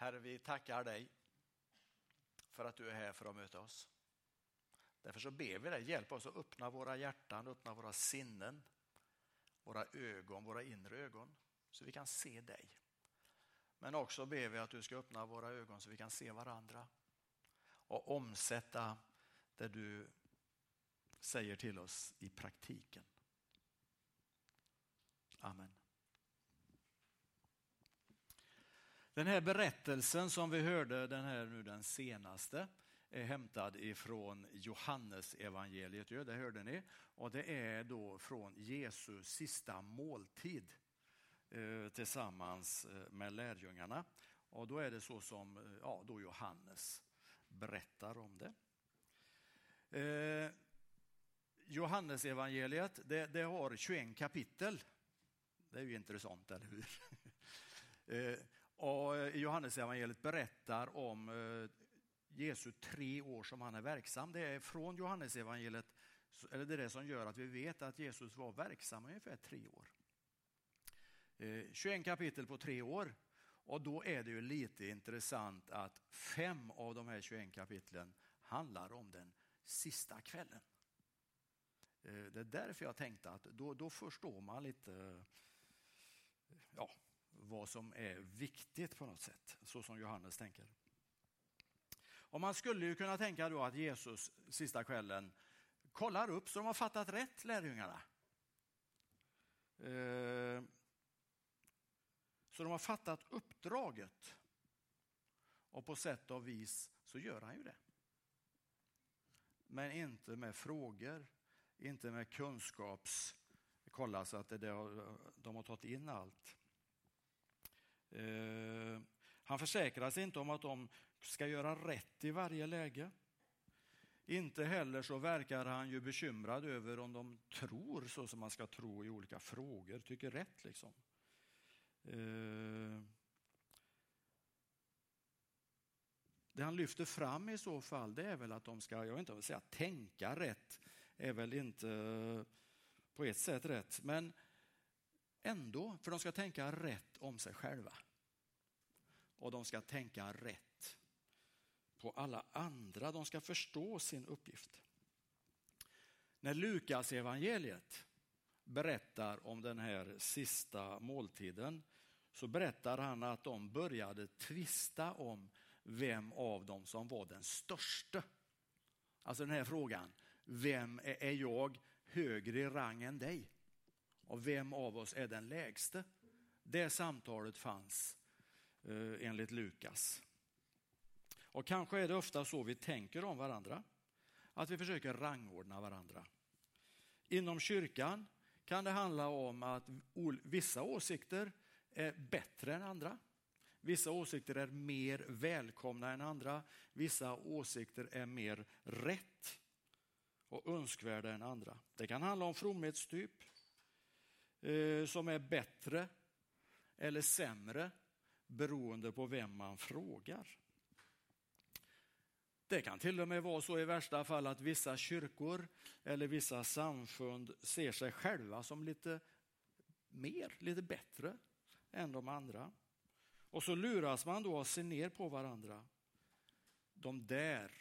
Herre, vi tackar dig för att du är här för att möta oss. Därför så ber vi dig, hjälp oss att öppna våra hjärtan, öppna våra sinnen, våra ögon, våra inre ögon, så vi kan se dig. Men också ber vi att du ska öppna våra ögon så vi kan se varandra och omsätta det du säger till oss i praktiken. Den här berättelsen som vi hörde, den här nu den senaste, är hämtad ifrån Johannes evangeliet. det hörde ni. Och det är då från Jesu sista måltid eh, tillsammans eh, med lärjungarna. Och då är det så som eh, ja, då Johannes berättar om det. Eh, Johannes evangeliet det, det har 21 kapitel. Det är ju intressant, eller hur? och eh, I Johannesevangeliet berättar om eh, Jesu tre år som han är verksam. Det är från Johannesevangeliet eller det är det som gör att vi vet att Jesus var verksam ungefär tre år. Eh, 21 kapitel på tre år. Och då är det ju lite intressant att fem av de här 21 kapitlen handlar om den sista kvällen. Det är därför jag tänkte att då, då förstår man lite ja, vad som är viktigt på något sätt, så som Johannes tänker. Och man skulle ju kunna tänka då att Jesus sista kvällen kollar upp så de har fattat rätt, lärjungarna. Eh, så de har fattat uppdraget. Och på sätt och vis så gör han ju det. Men inte med frågor, inte med kunskaps... Kolla så att det, de har tagit in allt. Eh, han försäkrar sig inte om att de ska göra rätt i varje läge. Inte heller så verkar han ju bekymrad över om de tror så som man ska tro i olika frågor, tycker rätt liksom. Eh, det han lyfter fram i så fall, det är väl att de ska, jag vill inte säga tänka rätt, är väl inte eh, på ett sätt rätt, men ändå, för de ska tänka rätt om sig själva. Och de ska tänka rätt på alla andra. De ska förstå sin uppgift. När Lukas evangeliet berättar om den här sista måltiden så berättar han att de började tvista om vem av dem som var den största. Alltså den här frågan, vem är jag högre i rang än dig? Och vem av oss är den lägste? Det samtalet fanns eh, enligt Lukas. Och kanske är det ofta så vi tänker om varandra, att vi försöker rangordna varandra. Inom kyrkan kan det handla om att vissa åsikter är bättre än andra. Vissa åsikter är mer välkomna än andra. Vissa åsikter är mer rätt och önskvärda än andra. Det kan handla om fromhetstyp eh, som är bättre eller sämre beroende på vem man frågar. Det kan till och med vara så i värsta fall att vissa kyrkor eller vissa samfund ser sig själva som lite mer, lite bättre än de andra. Och så luras man då att se ner på varandra. De där,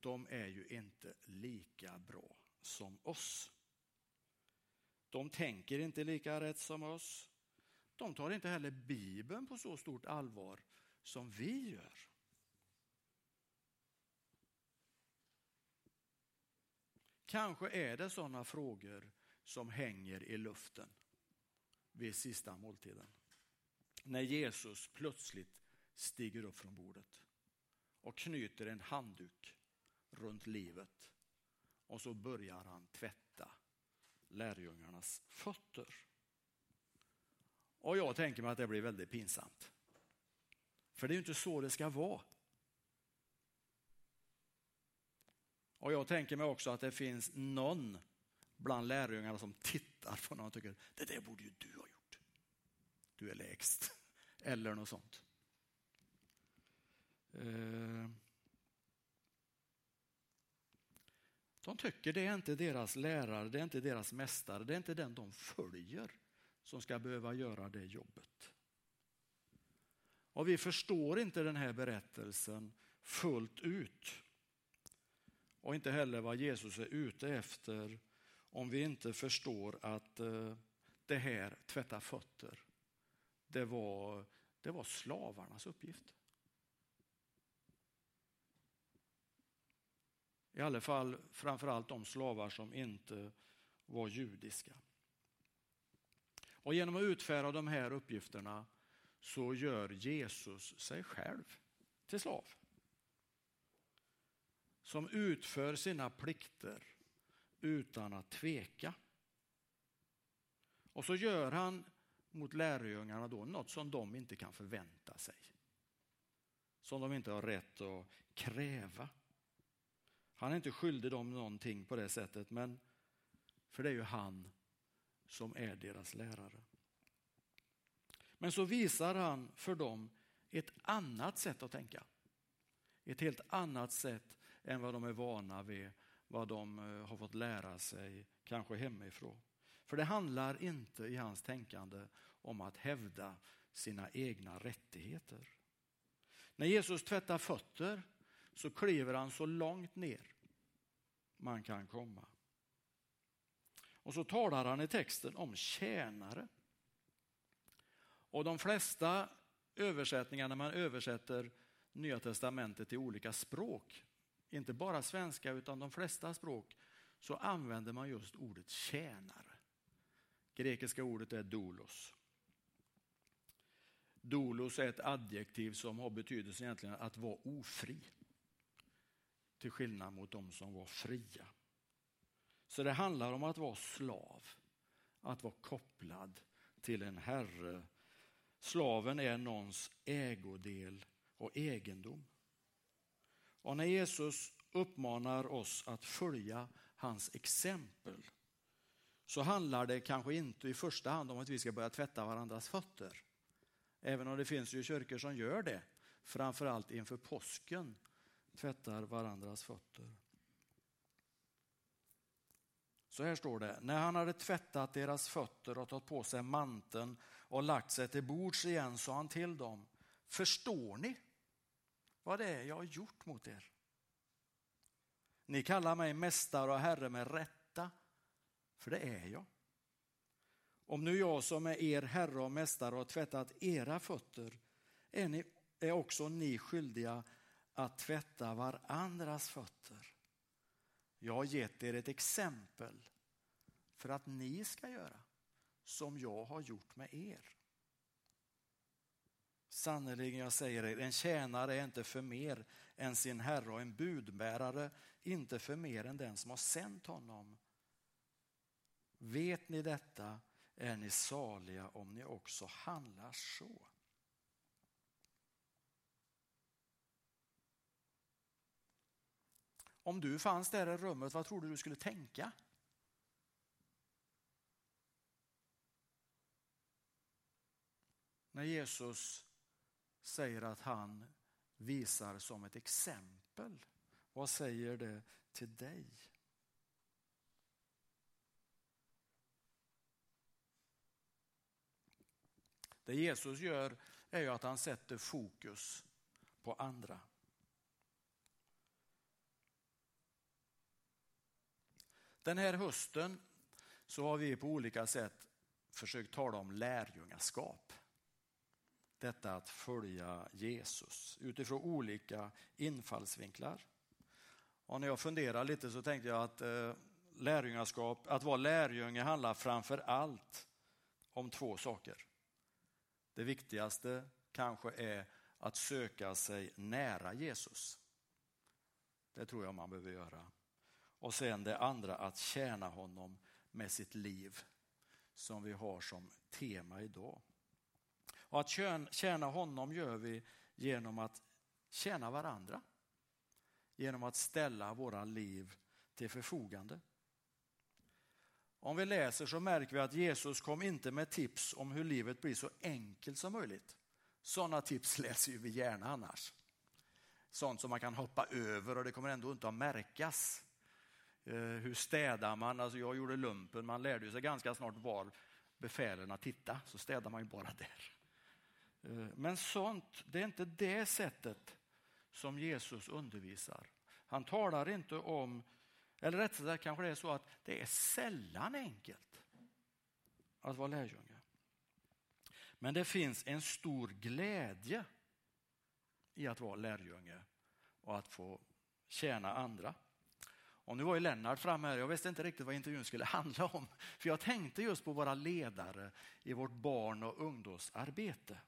de är ju inte lika bra som oss. De tänker inte lika rätt som oss. De tar inte heller Bibeln på så stort allvar som vi gör. Kanske är det sådana frågor som hänger i luften vid sista måltiden. När Jesus plötsligt stiger upp från bordet och knyter en handduk runt livet och så börjar han tvätta lärjungarnas fötter. Och jag tänker mig att det blir väldigt pinsamt. För det är ju inte så det ska vara. Och jag tänker mig också att det finns någon bland lärjungarna som tittar på någon och tycker, det där borde ju du ha gjort. Du är lägst. Eller något sånt. Eh. De tycker det är inte deras lärare, det är inte deras mästare, det är inte den de följer som ska behöva göra det jobbet. Och vi förstår inte den här berättelsen fullt ut. Och inte heller vad Jesus är ute efter om vi inte förstår att eh, det här, tvätta fötter, det var, det var slavarnas uppgift. I alla fall framförallt de slavar som inte var judiska. Och genom att utföra de här uppgifterna så gör Jesus sig själv till slav. Som utför sina plikter utan att tveka. Och så gör han mot lärjungarna då något som de inte kan förvänta sig. Som de inte har rätt att kräva. Han är inte skyldig dem någonting på det sättet, men för det är ju han som är deras lärare. Men så visar han för dem ett annat sätt att tänka. Ett helt annat sätt än vad de är vana vid, vad de eh, har fått lära sig, kanske hemifrån. För det handlar inte i hans tänkande om att hävda sina egna rättigheter. När Jesus tvättar fötter så kliver han så långt ner man kan komma. Och så talar han i texten om tjänare. Och de flesta översättningar när man översätter Nya testamentet till olika språk, inte bara svenska utan de flesta språk, så använder man just ordet tjänare. Grekiska ordet är doulos. Doulos är ett adjektiv som har betydelse egentligen att vara ofri. Till skillnad mot de som var fria. Så det handlar om att vara slav, att vara kopplad till en herre. Slaven är någons ägodel och egendom. Och när Jesus uppmanar oss att följa hans exempel så handlar det kanske inte i första hand om att vi ska börja tvätta varandras fötter. Även om det finns ju kyrkor som gör det, framförallt inför påsken, tvättar varandras fötter. Så här står det, när han hade tvättat deras fötter och tagit på sig manteln och lagt sig till bords igen sa han till dem, förstår ni vad det är jag har gjort mot er? Ni kallar mig mästare och herre med rätta, för det är jag. Om nu jag som är er herre och mästare har tvättat era fötter är, ni, är också ni skyldiga att tvätta varandras fötter. Jag har gett er ett exempel för att ni ska göra som jag har gjort med er. Sannerligen, jag säger er, en tjänare är inte för mer än sin herre och en budbärare inte för mer än den som har sänt honom. Vet ni detta är ni saliga om ni också handlar så. Om du fanns där i rummet, vad tror du du skulle tänka? När Jesus säger att han visar som ett exempel, vad säger det till dig? Det Jesus gör är ju att han sätter fokus på andra. Den här hösten så har vi på olika sätt försökt tala om lärjungaskap. Detta att följa Jesus utifrån olika infallsvinklar. Och när jag funderar lite så tänkte jag att eh, lärjungaskap, att vara lärjunge handlar framför allt om två saker. Det viktigaste kanske är att söka sig nära Jesus. Det tror jag man behöver göra. Och sen det andra att tjäna honom med sitt liv som vi har som tema idag. Och att tjäna honom gör vi genom att tjäna varandra. Genom att ställa våra liv till förfogande. Om vi läser så märker vi att Jesus kom inte med tips om hur livet blir så enkelt som möjligt. Sådana tips läser vi gärna annars. Sånt som man kan hoppa över och det kommer ändå inte att märkas. Eh, hur städar man? Alltså jag gjorde lumpen, man lärde sig ganska snart var befälen titta, så städar man ju bara där. Eh, men sånt, det är inte det sättet som Jesus undervisar. Han talar inte om, eller rättare sagt kanske det är så att det är sällan enkelt att vara lärjunge. Men det finns en stor glädje i att vara lärjunge och att få tjäna andra. Och nu var ju Lennart framme här, jag visste inte riktigt vad intervjun skulle handla om. För jag tänkte just på våra ledare i vårt barn och ungdomsarbete.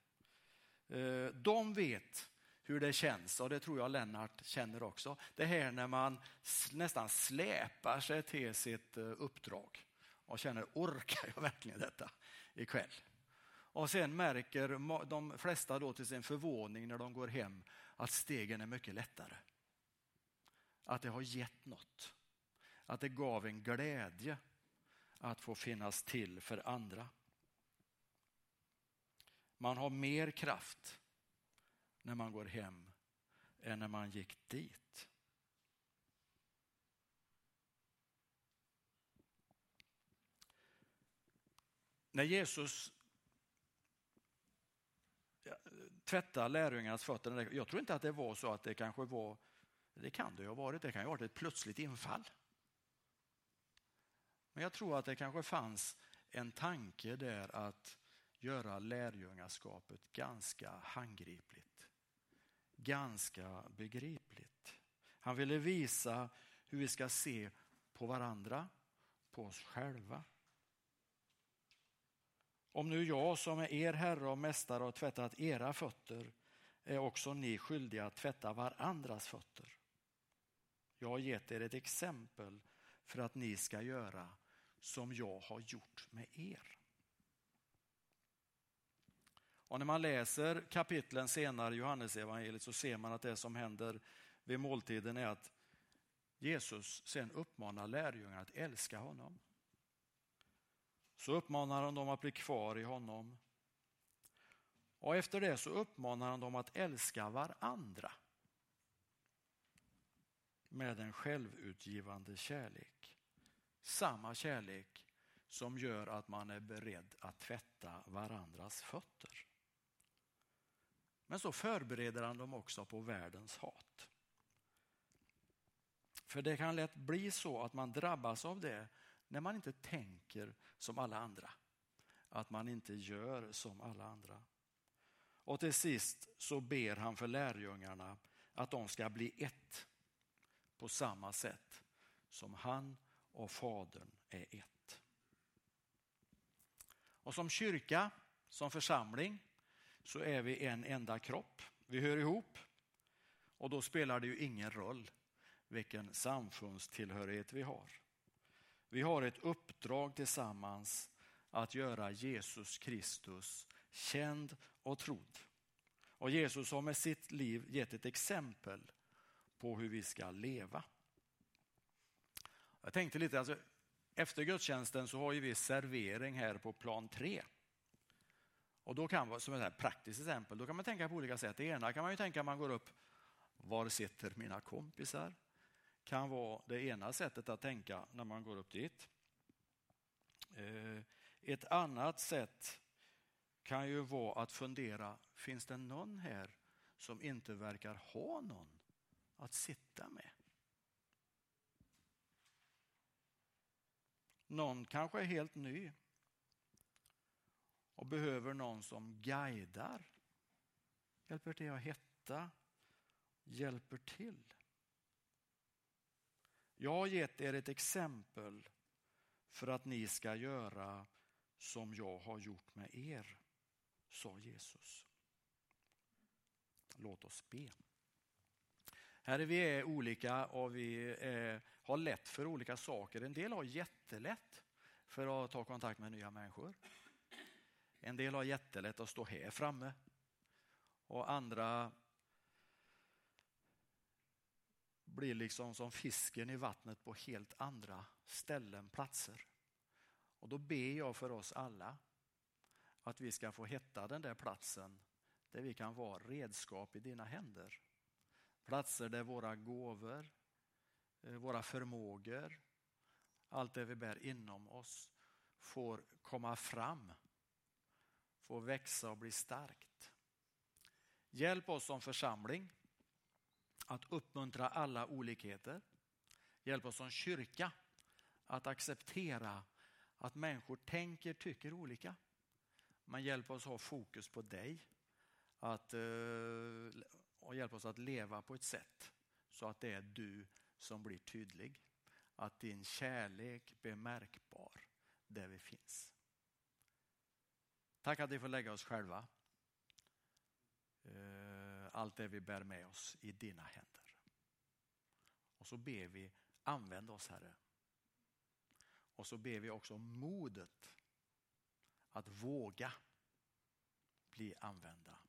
Eh, de vet hur det känns och det tror jag Lennart känner också. Det här när man nästan släpar sig till sitt eh, uppdrag och känner, orkar jag verkligen detta ikväll? Och sen märker de flesta då till sin förvåning när de går hem att stegen är mycket lättare. Att det har gett något. Att det gav en glädje att få finnas till för andra. Man har mer kraft när man går hem än när man gick dit. När Jesus tvättar lärjungarnas fötter, jag tror inte att det var så att det kanske var, det kan det ju ha varit, det kan ju ha varit ett plötsligt infall. Men jag tror att det kanske fanns en tanke där att göra lärjungaskapet ganska handgripligt. Ganska begripligt. Han ville visa hur vi ska se på varandra, på oss själva. Om nu jag som är er herre och mästare har tvättat era fötter är också ni skyldiga att tvätta varandras fötter. Jag har gett er ett exempel för att ni ska göra som jag har gjort med er. Och när man läser kapitlen senare i Johannesevangeliet så ser man att det som händer vid måltiden är att Jesus sen uppmanar lärjungarna att älska honom. Så uppmanar han dem att bli kvar i honom. Och efter det så uppmanar han dem att älska varandra med en självutgivande kärlek. Samma kärlek som gör att man är beredd att tvätta varandras fötter. Men så förbereder han dem också på världens hat. För det kan lätt bli så att man drabbas av det när man inte tänker som alla andra. Att man inte gör som alla andra. Och till sist så ber han för lärjungarna att de ska bli ett på samma sätt som han och Fadern är ett. Och som kyrka, som församling, så är vi en enda kropp. Vi hör ihop och då spelar det ju ingen roll vilken samfundstillhörighet vi har. Vi har ett uppdrag tillsammans att göra Jesus Kristus känd och trodd. Och Jesus har med sitt liv gett ett exempel på hur vi ska leva. Jag tänkte lite, alltså, efter gudstjänsten så har ju vi servering här på plan 3. Och då kan, man, som ett praktiskt exempel, då kan man tänka på olika sätt. Det ena kan man ju tänka man går upp, var sitter mina kompisar? Kan vara det ena sättet att tänka när man går upp dit. Eh, ett annat sätt kan ju vara att fundera, finns det någon här som inte verkar ha någon att sitta med? Någon kanske är helt ny och behöver någon som guidar, hjälper till att hitta, hjälper till. Jag har gett er ett exempel för att ni ska göra som jag har gjort med er, sa Jesus. Låt oss be. Herre, vi är olika och vi eh, har lätt för olika saker. En del har jättelätt för att ta kontakt med nya människor. En del har jättelätt att stå här framme och andra blir liksom som fisken i vattnet på helt andra ställen, platser. Och då ber jag för oss alla att vi ska få hitta den där platsen där vi kan vara redskap i dina händer. Platser där våra gåvor, eh, våra förmågor, allt det vi bär inom oss får komma fram, får växa och bli starkt. Hjälp oss som församling att uppmuntra alla olikheter. Hjälp oss som kyrka att acceptera att människor tänker, tycker olika. Men hjälp oss ha fokus på dig att, eh, och hjälp oss att leva på ett sätt så att det är du som blir tydlig. Att din kärlek blir märkbar där vi finns. Tack att vi får lägga oss själva. Eh, allt det vi bär med oss i dina händer. Och så ber vi, använd oss Herre. Och så ber vi också om modet att våga bli använda